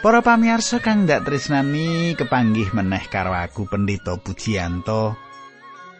Para pamirsa kang ndak tresnani kepanggih meneh karo aku Pendeta Pujiyanto.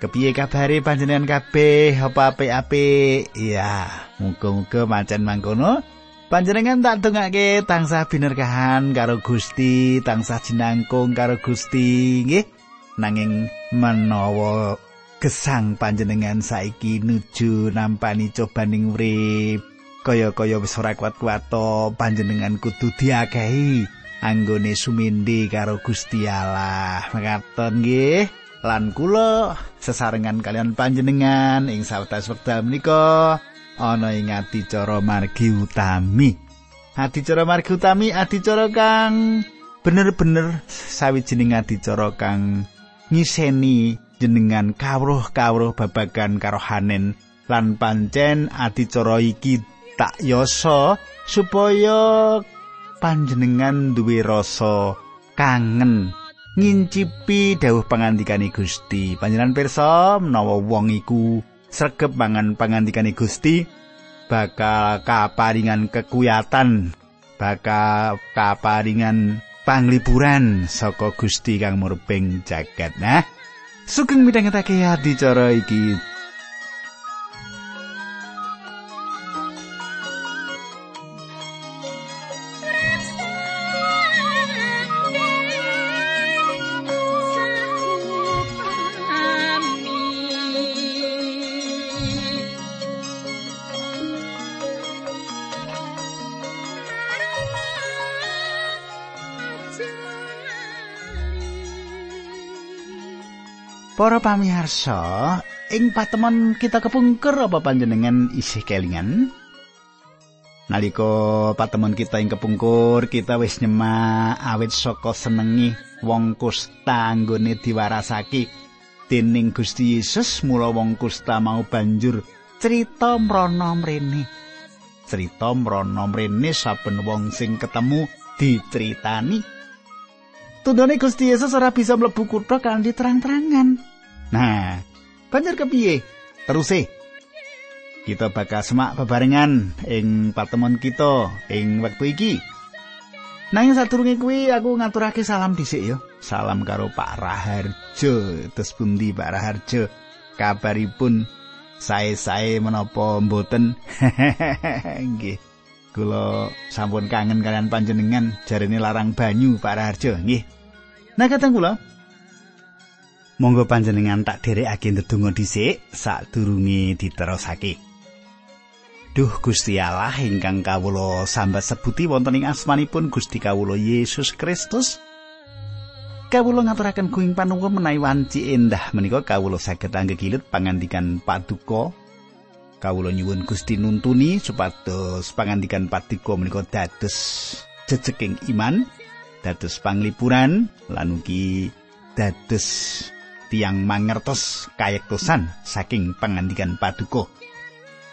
Kepiye kabare panjenengan kabeh? Apa apik-apik? Ya, muga-muga mancen mangkono. Panjenengan tak dongake tansah binerkahan karo Gusti, tansah jinangkung karo Gusti, nggih. Nanging menawa gesang panjenengan saiki nuju nampani cobaning urip, kaya-kaya wis ora kuat-kuat panjenengan kudu diakehi anggone sumindi karo Gusti Allah. Mekaten nggih. Lan kula sesarengan kalian panjenengan ing sawetawis wekdal menika ana ing adicara margi utami. Adicara margi utami adicara kang bener-bener sawijining adicara kang ngiseni jenengan kawruh-kawruh babagan karohanen lan pancen adicara iki tak yoso supaya panjenengan duwe rasa kangen ngincipi dawuh pangandikane Gusti. Panjenengan pirsa menawa wong iku sregep mangan pangandikane Gusti bakal kaparingan kekuyatan, bakal kaparingan panglipuran saka Gusti kang murbeng jagat. Nah, sugeng midhangetake adicara iki Para pamirsa, ing patemon kita kepungkur apa panjenengan isih kelingan? Nalika patemon kita ing kepungkur, kita wis nyemak awit saka senengi wong kusta anggone diwarasake dening Gusti Yesus mula wong kusta mau banjur cerita mrana mrene. Cerita mrana mrene saben wong sing ketemu diceritani. Tundone Gusti Yesus ora bisa mlebu kutha kanthi terang-terangan. Nah, banjur kepiye? Teruse. Kita bakal semak bebarengan ing patemon kita ing wektu iki. Nanging sadurunge kuwi aku ngaturake salam dhisik ya. Salam karo Pak Raharjo. Terus pundi Pak Raharjo? Kabaripun sae-sae menapa mboten? Nggih. Kula sampun kangen kalian panjenengan jarene larang banyu Pak Raharjo, nggih. Nah, kateng kula, Monggo panjenengan tak dherekake ndedonga dhisik sadurunge diterusake. Duh Gusti Allah ingkang kawula sambat sebuti wonten ing asmanipun Gusti kawula Yesus Kristus. Kawula ngaturaken kuing panuwun menawi wanci endah menika kawula saged anggegilut pangandikan paduka. Kawula nyuwun Gusti nuntuni supados pangandikan paduka menika dados jejeking iman, dados panglipuran lan ugi dados tiang mangertos kayektosan saking pangandikan paduka.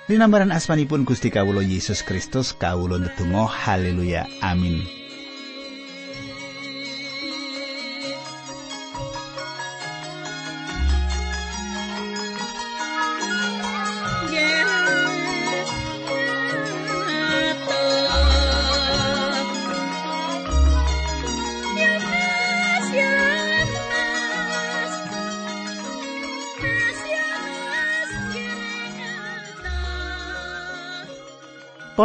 Dinambaran asmanipun Gusti Kawulo Yesus Kristus kawulo ndedonga haleluya amin.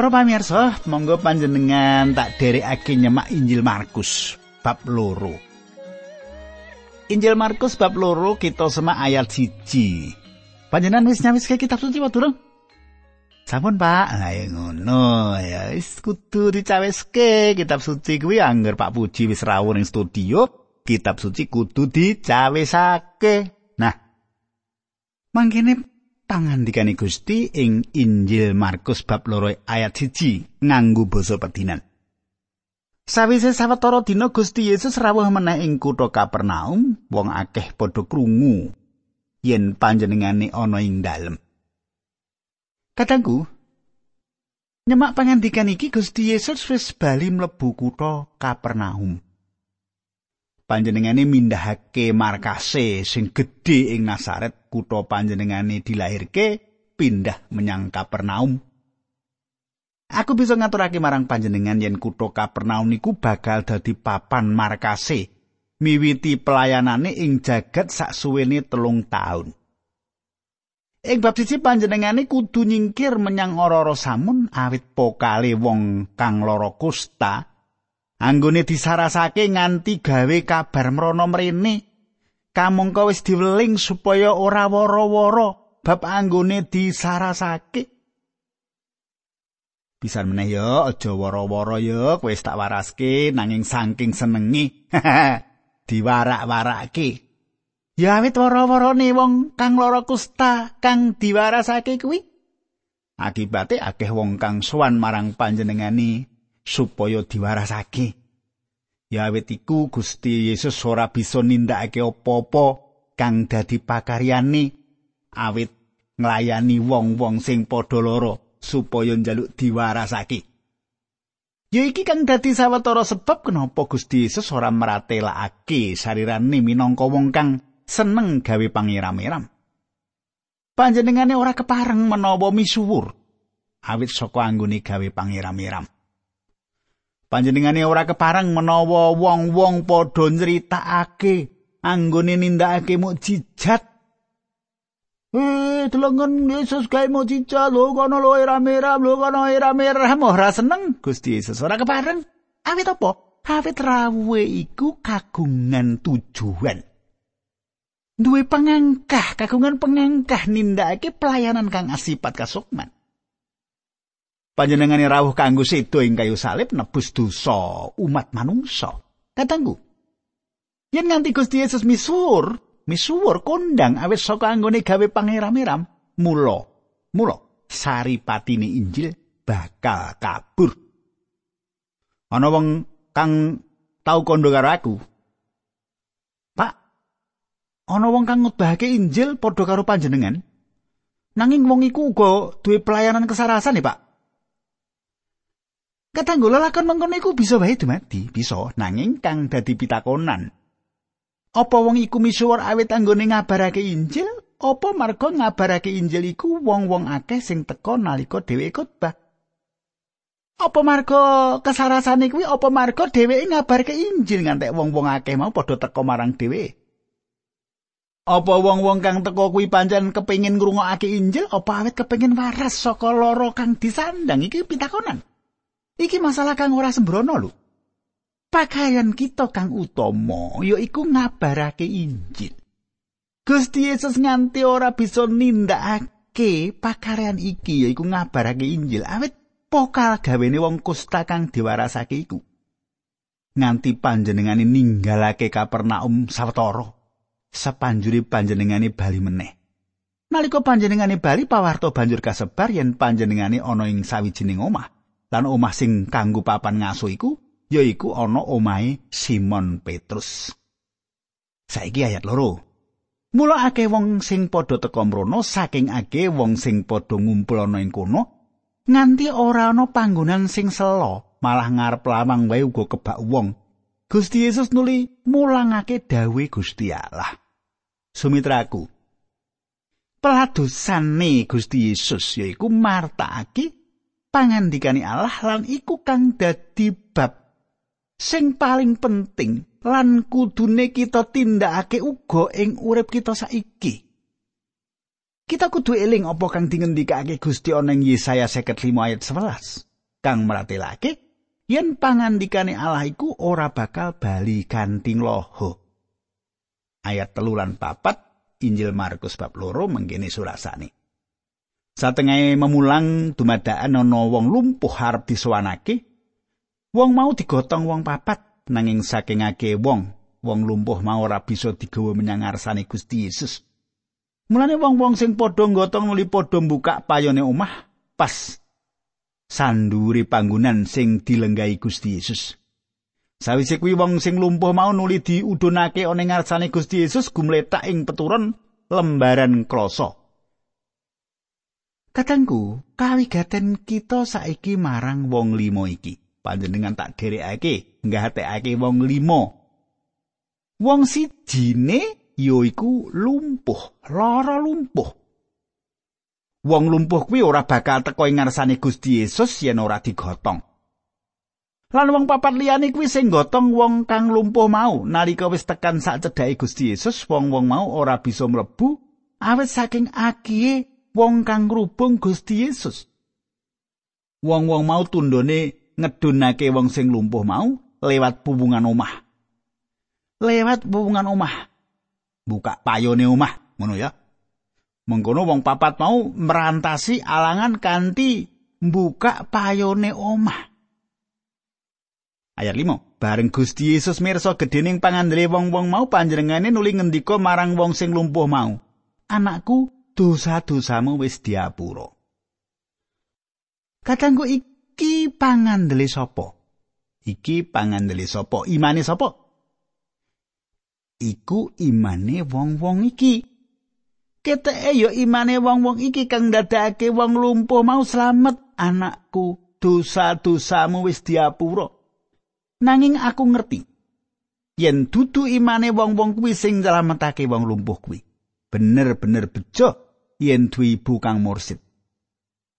Para pamirsa, monggo panjenengan tak dherekake nyemak Injil Markus bab loro. Injil Markus bab loro kita semak ayat siji. Panjenengan wis nyawiske kitab suci wae durung? Sampun, Pak. Lah ngono ya wis kudu dicaweske kitab suci kuwi angger Pak Puji wis rawuh ning studio, kitab suci kudu dicawesake. Nah, mangkene pangandikane Gusti ing Injil Markus bab loro ayat siji nganggo basa pedinan. Sawise sawetara dina Gusti Yesus rawuh meneh ing kutha Kapernaum, wong akeh padha krungu yen panjenengane ana ing dalem. Katanggu, nyemak pangandikan iki Gusti Yesus wis bali mlebu kutha Kapernaum. Panjenengane mindhahake markase sing gedhe ing Nasaret kutha panjenengane dilahirke pindah menyang Kapernaum. Aku bisa ngaturake marang panjenengan yen kutha Kapernaum niku bakal dadi papan markase miwiti pelayanane ing jagat saksuwene telung taun. Ing bab siji panjenengane kudu nyingkir menyang ora-ora samun awit pokale wong kang lara kusta anggone disarasake nganti gawe kabar mrono mrene kamangka wis diweling supaya ora woro-woro bab anggone disarasake. Pisan meneh ya aja woro-woro ya kowe tak waraske nanging saking senengi. Diwarak-warake. Ya awit woro-worone wong kang lara kusta kang diwarasake kuwi. Akibate akeh wong kang sowan marang panjenengani supaya diwarasake Ya awit iku Gusti Yesus ora bisa nindakake apa-apa kang dadi pakaryane awit nglayani wong-wong sing padha lara supaya njaluk diwarasake. Ya iki kang dadi sawetara sebab kenapa Gusti Yesus ora meratelakake sarirane minangka wong kang seneng gawe pangeram-eram. Panjenengane ora kepareng menawa misuwur awit saka anggone gawe pangeram-eram. Panjenengane ora kepareng menawa wong-wong padha nyritakake anggone nindakake mukjizat. Eh, delongen Yesus gawe mukjizat lho kono lho rame-rame lho kono rame-rame ora seneng Gusti Yesus ora kepareng. Awit apa? Awit rawuhe iku kagungan tujuan. Duwe pengangkah, kagungan pengangkah nindakake pelayanan kang asipat kasukman. Panjenengane rawuh kanggo sedo ing kayu salib nebus dosa umat manungsa. Katanggu. Yen nganti Gusti Yesus misuwur, misuwur kondang awet saka anggone gawe pangeram-eram, mula, mula saripatine Injil bakal kabur. Ana wong kang tau kondo karo aku. Pak, ana wong kang ngutbahake Injil padha karo panjenengan. Nanging wong iku uga duwe pelayanan kesarasan ya, Pak. Katanggo lelakon mengkono iku bisa wae dumadi, bisa nanging kang dadi pitakonan. Apa wong iku misuwur awit anggone ngabarake Injil? Apa marga ngabarake Injil iku wong-wong akeh sing teka nalika dheweke khotbah? Apa marga kesarasane kuwi apa marga dheweke ngabarke Injil ngantek wong-wong akeh mau padha teka marang dheweke? Apa wong-wong kang teka kuwi pancen kepengin ngrungokake Injil apa awit kepengin waras saka lara kang disandang iki pitakonan? Iki masalah kang ora sembrono lho. Pakaian kita kang utama yaiku ngabarake Injil. Gusti Yesus nganti ora bisa nindakake pakaryan iki yaiku ngabarake Injil awit pokal gawene wong kusta kang diwarasake iku. Nganti panjenengane ninggalake Kapernaum sawetara sapanjure panjenengane bali meneh. Nalika panjenengane bali pawarto banjur kasebar yen panjenengane ana ing sawijining omah. Lan omah sing kanggo papan ngaso iku yaiku ana omahe Simon Petrus. Saiki ayat loro. Mula akeh wong sing padha teka mrono saking akeh wong sing padha ngumpul ana ing kono nganti ora ana panggonan sing selo malah ngarep lawang wae uga kebak wong. Gusti Yesus nuli mulangake dawe Gusti Allah. Sumitraku. Peladosane Gusti Yesus yaiku martakake pangandikane Allah lan iku kang dadi bab sing paling penting lan kudune kita tindakake uga ing urip kita saiki. Kita kudu eling apa kang dingendikake Gusti ana ing Yesaya 55 ayat 11. Kang meratelake yen pangandikane Allah iku ora bakal bali kanthi loho. Ayat telulan papat Injil Markus bab loro mengkene surasane. Satengahe memulang dumadakan ana wong lumpuh arep disowanake. Wong mau digotong wong papat nanging saking akeh wong, wong lumpuh mau ora bisa digawa menyang ngarsane Gusti Yesus. Mulane wong-wong sing padha nggotong nuli padha mbukak payone omah pas sanduri panggonan sing dilenggahi Gusti Yesus. Sawise kuwi wong sing lumpuh mau nuli diudunake ana ngarsane Gusti Yesus gumletak ing peturon lembaran kloso. Katangku, kawigaten kita saiki marang wong limo iki. Panjenengan tak dherekake, nggatekake wong limo. Wong sijine yaiku lumpuh, lara lumpuh. wong lumpuh kuwi ora bakal teka ing ngarsane Gusti Yesus yen ora digotong. Lan wong papat liyane kuwi sing gotong wong kang lumpuh mau nalika wis tekan sak cedhake Gusti Yesus wong-wong mau ora bisa mlebu awet saking akihe wong kang ngrubung Gusti Yesus. Wong-wong mau tundone ngedunake wong sing lumpuh mau lewat pubungan omah. Lewat pubungan omah. Buka payone omah, ngono ya. Mengkono wong papat mau merantasi alangan kanthi mbuka payone omah. Ayat 5. Bareng Gusti Yesus mirsa gedhening pangandele wong-wong mau panjenengane nuli ngendika marang wong sing lumpuh mau. Anakku, dosa-dosamu wis diapura. Katanggu iki pangandele sapa? Iki pangandele sapa? Imane sapa? Iku imane wong-wong iki. Keteke ya imane wong-wong iki kang ndadekake wong lumpuh mau slamet. Anakku, dosa-dosamu wis diapura. Nanging aku ngerti yen dudu imane wong-wong kuwi sing nyelametake wong lumpuh kuwi. Bener-bener bejo yen duwe ibu kang mursid.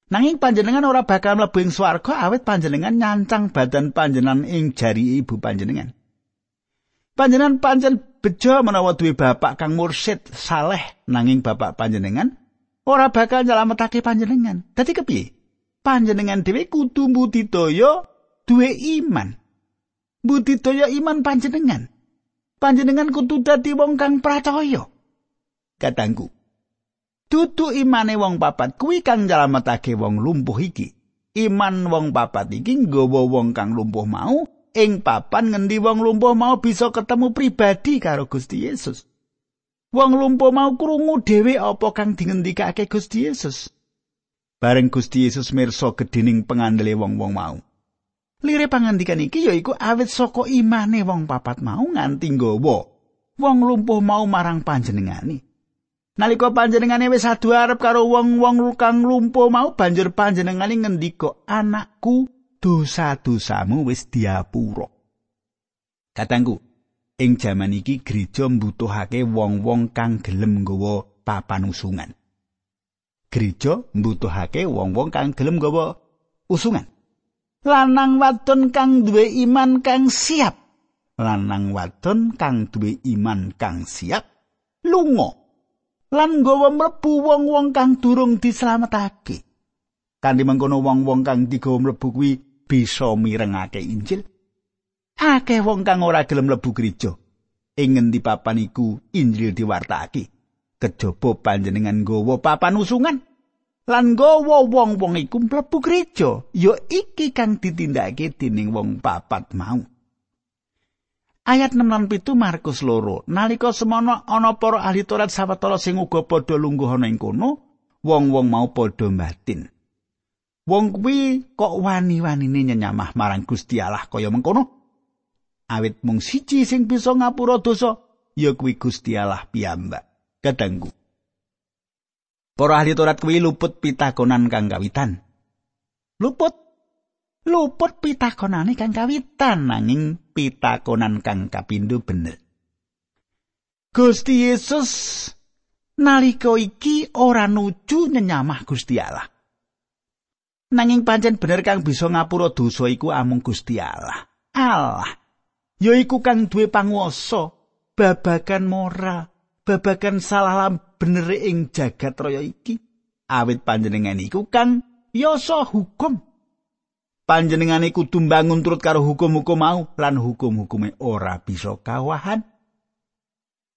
Nanging panjenengan ora bakal mlebu ing swarga awit panjenengan nyancang badan panjenengan ing jari ibu panjenengan. Panjenengan pancen bejo menawa duwe bapak kang mursid saleh nanging bapak panjenengan ora bakal nyelametake panjenengan. Dadi kepiye? Panjenengan dhewe kudu mbudidaya duwe iman. budidaya iman panjenengan. Panjenengan kudu dadi wong kang percaya. Katangku. Dudu imane wong papat kuwi kang nyelametake wong lumpuh iki. Iman wong papat iki nggawa wong kang lumpuh mau ing papan ngendi wong lumpuh mau bisa ketemu pribadi karo Gusti Yesus. Wong lumpuh mau krungu dhewe apa kang dingendikake Gusti Yesus. Bareng Gusti Yesus mirsa gedhening pangandele wong-wong mau. Lire pangandikan iki yaiku awit saka imane wong papat mau nganti nggawa wong lumpuh mau marang panjenengane. Nalika panjenengane wis adu arep karo wong-wong kang lumpuh mau banjur panjenengane ngendika, "Anakku, dosa-dosamu wis diapura." Katangku, ing jaman iki gereja mbutuhake wong-wong kang gelem nggawa papan usungan. Gereja mbutuhake wong-wong kang gelem nggawa usungan. lanang wadon kang duwe iman kang siap lanang wadon kang duwe iman kang siap lunga lan nggawa mlebu wong-wong kang durung dislametake. Kanthi mengkono wong-wong kang digawa mlebu kuwi bisa mirengake Injil. Akeh wong kang ora gelem mlebu gereja. Ing ngendi papan iku Injil diwartake kejaba panjenengan nggawa papan usungan? Lan nggawa wong-wong iku mlebu gereja ya iki kang ditindakake dening wong papat mau Ayat 6 lan 7 Markus loro. Nalika semono ana para ahli Taurat sawetara sing uga padha lungguh ana ing kono wong-wong mau padha batin Wong kuwi kok wani-wanine nyenyamah marang Gusti Allah kaya mengkono? Awit mung siji sing bisa ngapura dosa ya kuwi Gusti Allah piyambak. Kadangku Para ahli Taurat kuwi luput pitakonan kang kawitan. Luput luput pitakonane kang kawitan nanging pitakonan kang kapindho bener. Gusti Yesus nalika iki ora nuju nyenyamah Gusti Allah. Nanging pancen bener kang bisa ngapura dosa iku amung Gusti Allah. Allah yaiku kang duwe panguwasa babagan moral, babagan salah bener ing jagat raya iki awit panjenengan iku kang yasa hukum panjenengane kudu mbangun turut karo hukum-hukum mau lan hukum-hukume ora bisa kawahan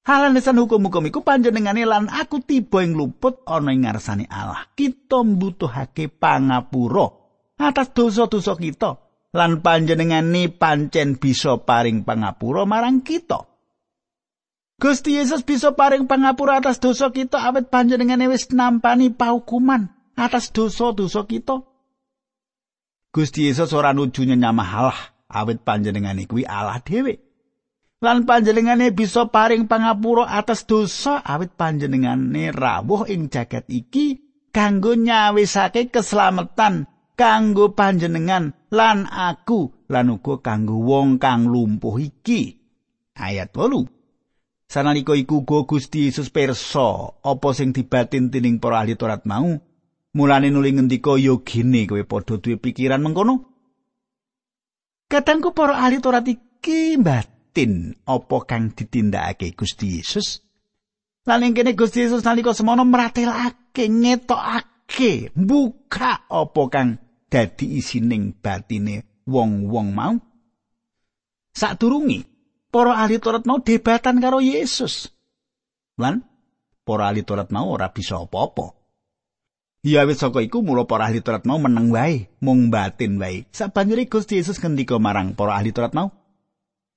Halanesan hukum-hukum iku panjenengane lan aku tiba ing luput ana ing ngarsane Allah. Kita mbutuhake pangapura atas dosa-dosa kita lan panjenengane pancen bisa paring pangapura marang kita. Gusti Yesus bisa paring pangapura atas dosa kita awet panjenengane wis nampani paukuman atas dosa-dosa kita. Gusti Yesus ora nuju nyamah Allah awet panjenengane kuwi Allah dhewe. Lan panjenengane bisa paring pangapura atas dosa awet panjenengane rawuh ing jagat iki kanggo nyawisake keselamatan kanggo panjenengan lan aku lan uga kanggo wong kang lumpuh iki. Ayat 8. Sanalika iku go Gusti Yesus pirsa apa sing dibatin dening para ahli Taurat mau, Mulane nuli ngendika gene kowe padha duwe pikiran mengkono. Kadangku para ahli Taurat iki batin apa kang ditindakake Gusti Yesus. Lan ing kene Gusti Yesus nalika semono mratelake ngetokake buka apa kang dadi isining batine wong-wong mau. Sadurunge para ahli Taurat mau debatan karo Yesus. Lan para ahli Taurat mau ora bisa apa-apa. Ya wis saka iku mula para ahli Taurat mau meneng wae, mung batin wae. Sabanjure Gusti Yesus ngendika marang para ahli Taurat mau.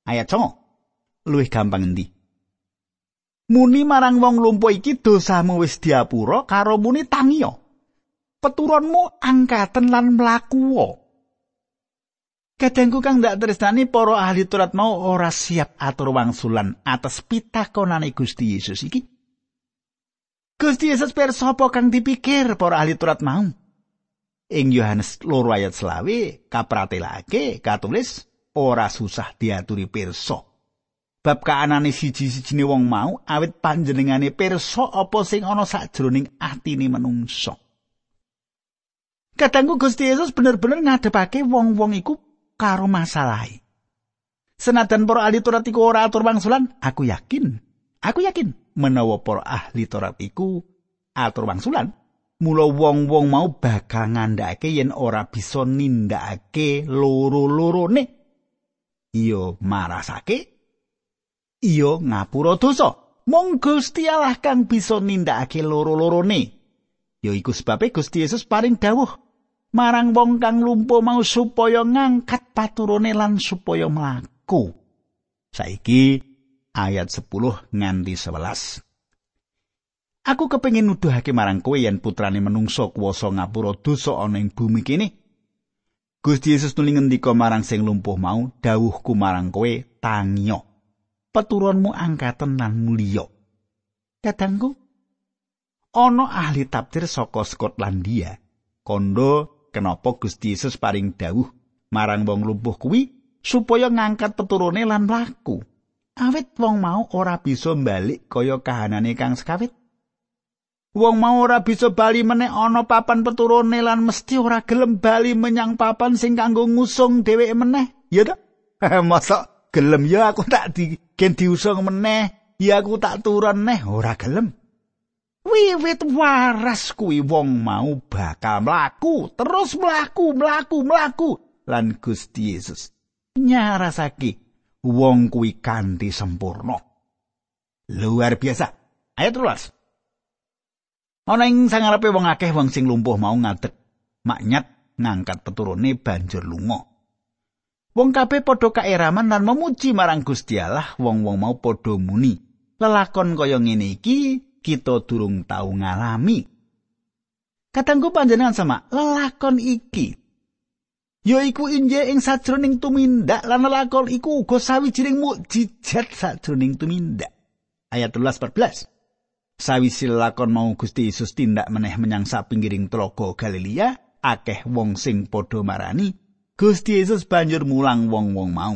Ayat 9. Luwih gampang endi? Muni marang wong lumpuh iki dosamu wis diapura karo muni tangiyo. Peturonmu angkaten lan mlaku. Kadangku kang ndak tresnani para ahli Taurat mau ora siap atur wangsulan atas pitakonane Gusti Yesus iki. Gusti Yesus pirsa apa kang dipikir para ahli Taurat mau? Ing Yohanes loro ayat selawe kapratelake katulis ora susah diaturi pirsa. Bab kaanane siji-sijine wong mau awit panjenengane pirsa apa sing ana sakjroning atine manungsa. Kadangku Gusti Yesus bener-bener ngadepake wong-wong iku karo masalahe. Senajan para ahli Taurat iku ora atur wangsulan, aku yakin, aku yakin menawa para ahli Taurat iku atur wangsulan. Mula wong-wong mau bakal ngandhake yen ora bisa nindakake loro-lorone. Iya marasake iya ngapura dosa. Mung Gusti Allah kang bisa nindakake loro-lorone. Ya iku sebabe Gusti Yesus paring dawuh marang wong kang lumpuh mau supaya ngangkat paturone lan supaya mlaku. Saiki ayat 10 nganti 11. Aku kepengin nuduhake marang kowe yen putrane menungso kuwasa ngapura dosa ana ing bumi kene. Gusti Yesus nuli ngendika marang sing lumpuh mau, dawuhku marang kowe tangyo. Peturunmu angkaten lan mulya. Kadangku ana ahli tafsir saka Skotlandia. Kondo kenapa Gusti Yesus paring dawuh marang wong lumpuh kuwi supaya ngangkat peturune lan mlaku. Awit wong mau ora bisa balik kaya kahanane kang sekawit. Wong mau ora bisa bali meneh ana papan peturune lan mesti ora gelem bali menyang papan sing kanggo ngusung dheweke meneh. Ya ta? Masa gelem ya aku tak di gen diusung meneh, ya aku tak turun neh ora gelem. Wiwit waras kuwi wong mau bakal mlaku, terus mlaku, mlaku, mlaku lan Gusti Yesus nyarasake wong kuwi kanthi sempurna. Luar biasa. Ayat 13. Ana ing sangarepe wong akeh wong sing lumpuh mau ngadeg maknyat ngangkat peturune banjur lunga. Wong kabeh padha kaeraman lan memuji marang Gusti Allah, wong-wong mau padha muni. Lelakon kaya ngene iki kita durung tau ngalami. Katanggu panjenengan sama, lelakon iki ya iku inje ing sajroning tumindak lan lakon iku uga sawijining mukjizat sajroning tumindak. Ayat 13 14 sawise lakon mau Gusti Yesus tindak meneh menyang sapinggiring tlaga Galilea akeh wong sing padha marani Gusti Yesus banjur mulang wong-wong mau.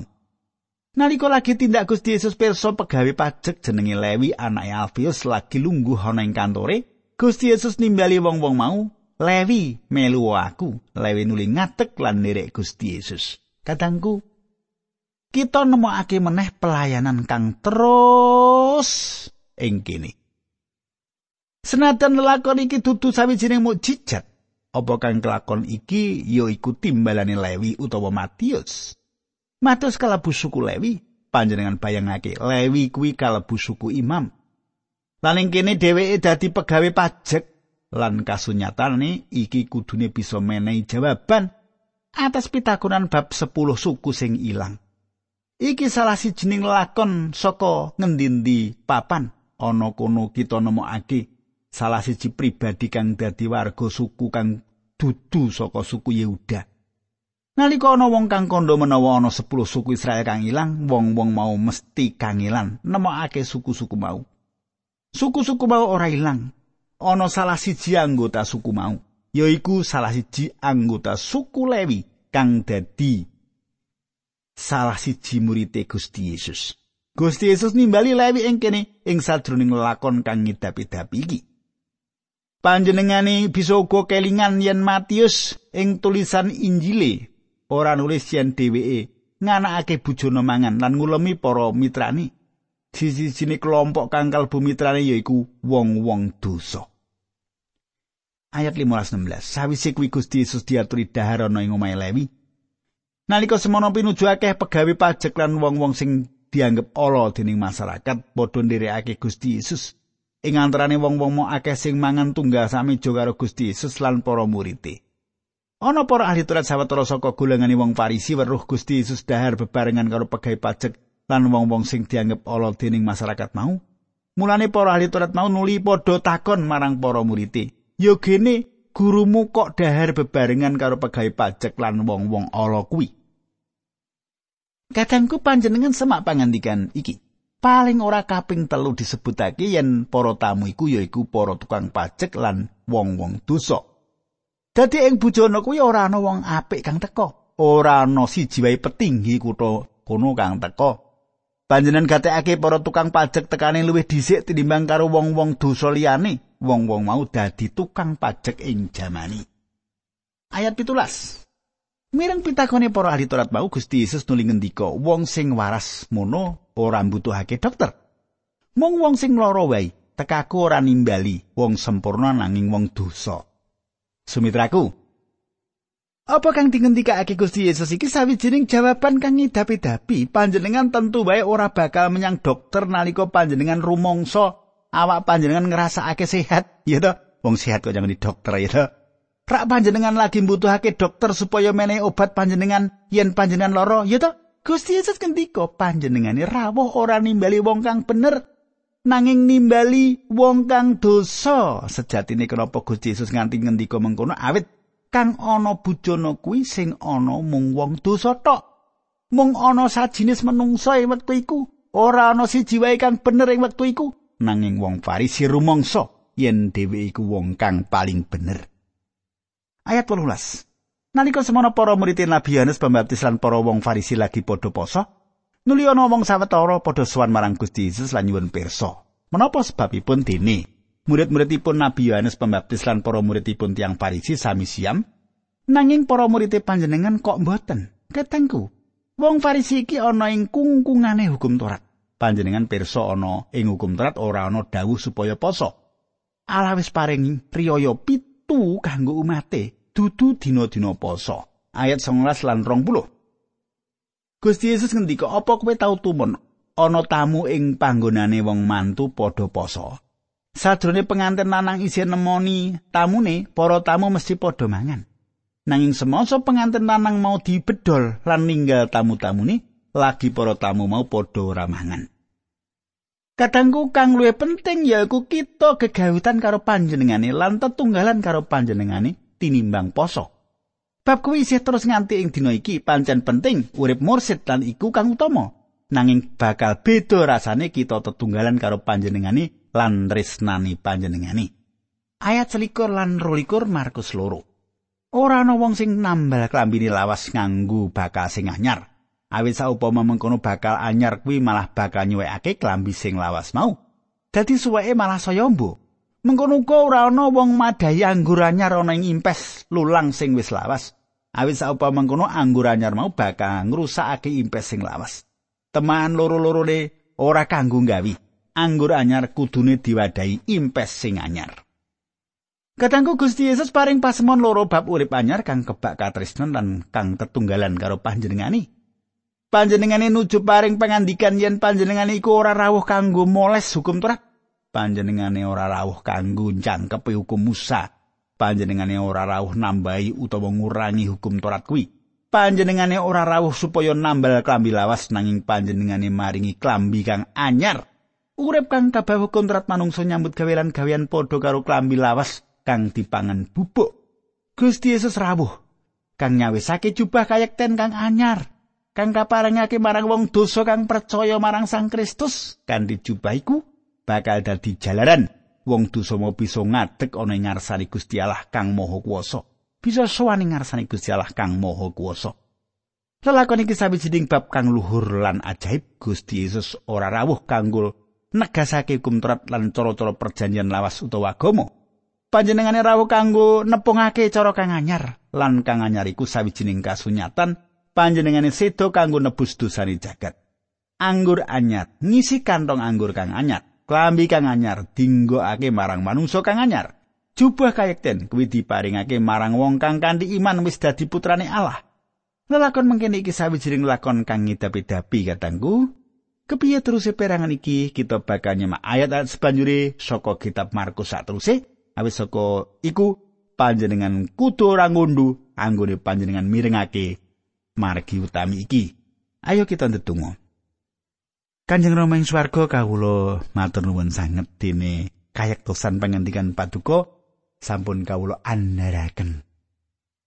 Nalika lagi tindak Gusti Yesus pirsa pegawe pajak jenenge Lewi anake Alfius lagi lungguh ana ing kantore Gusti Yesus nimbali wong-wong mau Lewi melu aku, Lewi nuli ngatek lan nirek Gusti Yesus. Kadangku, kita nemokake meneh pelayanan kang terus ing kene. Senajan lelakon iki dudu sawijining mukjizat, apa kang kelakon iki ya iku timbalane Lewi utawa Matius. Matius kalebu suku Lewi, panjenengan bayangake Lewi kuwi kalebu suku imam. Lan ing kene dheweke dadi pegawe pajak lan kasunyatane iki kudune bisa menehi jawaban atas pitakonan bab 10 suku sing ilang. Iki salah sijining lakon saka ngendi papan ana kono kita nemokake salah siji pribadi kang dadi warga suku kang dudu saka suku Yehuda. Nalika ana wong kang kandha menawa ana 10 suku Israel kang ilang, wong-wong mau mesti kangilan nemokake suku-suku mau. Suku-suku mau ora ilang, ana salah siji anggota suku mau yaiku salah siji anggota suku Lewi kang dadi salah siji murid Gusti Yesus Gusti Yesus nimbali Lewi ing kene ing sadroning lakon kang ngidapi-dapi iki Panjenengane bisa uga kelingan yen Matius ing tulisan Injile ora nulis yen dheweke nganakake bujana mangan lan ngulemi para mitrani. Sisi-sini kelompok kang kalbu mitrane yaiku wong-wong dosa. Ayat 15-16. Sawise kuwi Gusti Yesus diaturi dahar ana ing omahe Lewi. Nalika semono pinuju akeh pegawe pajak lan wong-wong sing dianggep ala dening masyarakat padha nderekake Gusti Yesus. ing antarané wong-wong mo akeh sing mangan tunggal sami jo karo Gusti Yesus lan para murid. Ana para ahli Taurat sawetara saka golongane wong Farisi weruh Gusti Yesus dahar bebarengan karo pegawai pajak lan wong-wong sing dianggep ala dening masyarakat mau. Mulane para ahli Taurat mau nuli padha takon marang para murid. "Ya gene gurumu kok dahar bebarengan karo pegawai pajak lan wong-wong ala kuwi?" Kadangku panjenengan semak pangandikan iki. paling ora kaping telu disebutake yen para tamu iku yaiku para tukang pajak lan wong-wong dosa. Dadi ing bujana kuwi ora ana wong apik kang teka, ora ana siji wae petinggi kutha kono kang teka. Panjenengan gatekake para tukang pajak tekane luwih dhisik tinimbang karo wong-wong dosa liyane. Wong-wong mau dadi tukang pajak ing jamani. Ayat 17. Mireng pitakone para ahli Taurat mau Gusti Yesus nuli ngendika, wong sing waras mono ora mbutuhake dokter. Mung wong sing lara wae, tekaku ora nimbali wong sempurna nanging wong dosa. Sumitraku, apa kang dingendikake Gusti Yesus iki sawijining jawaban kang ngidapi-dapi panjenengan tentu wae ora bakal menyang dokter nalika panjenengan rumangsa awak panjenengan ngrasakake sehat ya to wong sehat kok jangan di dokter ya to Rak panjenengan lagi mbutuhake dokter supaya menehi obat panjenengan yen panjenengan lara, ya to? Gusti Yesus ngendika panjenengane rawuh ora nimbali wong kang bener nanging nimbali wong kang dosa. Sejatine kenapa Gusti Yesus nganti ngendika mengkono awit kang ana bujana kuwi sing ana mung wong dosa tok. Mung ana sajinis menungsa ing wektu iku, ora ana siji wae kang bener ing wektu iku, nanging wong Farisi rumangsa yen dhewe iku wong kang paling bener. ayat 18. Nalika semono para murid Nabi Yohanes Pembaptis lan para wong Farisi lagi padha poso, nuli ana wong sawetara padha sowan marang Gusti Yesus lan nyuwun pirsa. Menapa sebabipun dene murid-muridipun Nabi Yohanes Pembaptis lan para muridipun tiang Farisi sami siam nanging para murid panjenengan kok mboten? Ketengku. Wong Farisi iki ana ing kungkungane hukum Taurat. Panjenengan pirsa ana ing hukum Taurat ora ana dawuh supaya poso. Allah wis paring priyaya pit metu kanggo umate dudu dina-dina poso. Ayat 19 lan 20 Gusti Yesus ngendika apa kowe tau tumun ana tamu ing panggonane wong mantu padha poso. Sadrone pengantin lanang isih nemoni tamune para tamu mesti padha mangan. Nanging semasa pengantin lanang mau dibedol lan ninggal tamu-tamune lagi para tamu mau padha ora mangan Kadangku kang luwih penting yaiku kita gegawutan karo panjenengane lan tetunggalan karo panjenengane tinimbang poso. Bab kuwi isih terus nganti ing dina iki pancen penting urip mursid lan iku kang utama. Nanging bakal beda rasane kita tetunggalan karo panjenengane lan tresnani panjenengane. Ayat selikur lan rolikur Markus loro. Ora ana wong sing nambal klambine lawas nganggo bakal sing anyar. Awit saupama mengkono bakal anyar kuwi malah bakal nyuwekake klambi sing lawas mau. Dadi suweke malah saya mbo. Mengkono uga ora ana wong madhayi anggur anyar ana ing impes lulang sing wis lawas. Awit saupama mengkono anggur anyar mau bakal ngrusakake impes sing lawas. Teman loro-lorone ora kanggo gawi. Anggur anyar kudune diwadahi impes sing anyar. Katangku Gusti Yesus paring pasemon loro bab urip anyar kang kebak katresnan lan kang tetunggalan karo panjenengani. Panjenengane nuju paring pangandikan yen panjenengane iku ora rawuh kanggo moles hukum Taurat. Panjenengane ora rawuh kanggo jangkep hukum Musa. Panjenengane ora rawuh nambahi utawa ngurangi hukum Taurat kuwi. Panjenengane ora rawuh supaya nambal klambi lawas nanging panjenengane maringi klambi kang anyar. Urip kang kabeh hukum Taurat manungsa nyambut gawe lan gawean padha karo klambi lawas kang dipangan bubuk. Gusti Yesus rawuh kang nyawisake jubah kayekten kang anyar. Kang kaparengake marang wong dosa kang percaya marang Sang Kristus kanthi jubah iku bakal dadi jalaran. Wong dosa mau bisa ngadeg ana ing ngarsane Gusti Allah kang Maha Kuwasa. Bisa sowan ing ngarsane Gusti Allah kang Maha Kuwasa. Lelakon iki sawijining bab kang luhur lan ajaib Gusti Yesus ora rawuh kanggo negasake hukum Taurat lan cara-cara perjanjian lawas utawa agama. Panjenengane rawuh kanggo nepungake cara kang anyar lan kang anyar iku sawijining kasunyatan panjenengane sedo kanggo nebus dosane jagat. Anggur anyar. Ngisi kantong anggur kang anyar. Klambi kang anyar. Dinggokake marang manungsa kang anyar. Jubah kayekten kuwi diparingake marang wong kang kanthi iman wis dadi putrane Allah. Lelakon mengkene iki sawijining lakon kang ngidapi-dapi katangku. Kepiye terus perangan iki? Kita bakal nyemak ayat-ayat sebanjure saka kitab Markus teruse awis saka iku panjenengan kudu ora ngundu anggone panjenengan mirengake margi utami iki. Ayo kita ndedonga. Kanjeng Rama ing swarga kawula matur nuwun sanget dene kayektosan pangandikan paduka sampun kawula andharaken.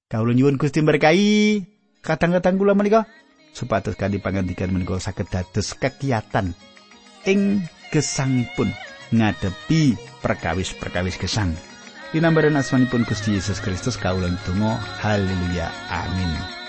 Kawula nyuwun Gusti berkahi. Kadang-kadang kula menika supados kanthi pangandikan menika saged dados kegiatan ing gesangipun ngadepi perkawis-perkawis gesang. Dinambaran asmanipun Gusti Yesus Kristus kawula ndonga haleluya. Amin.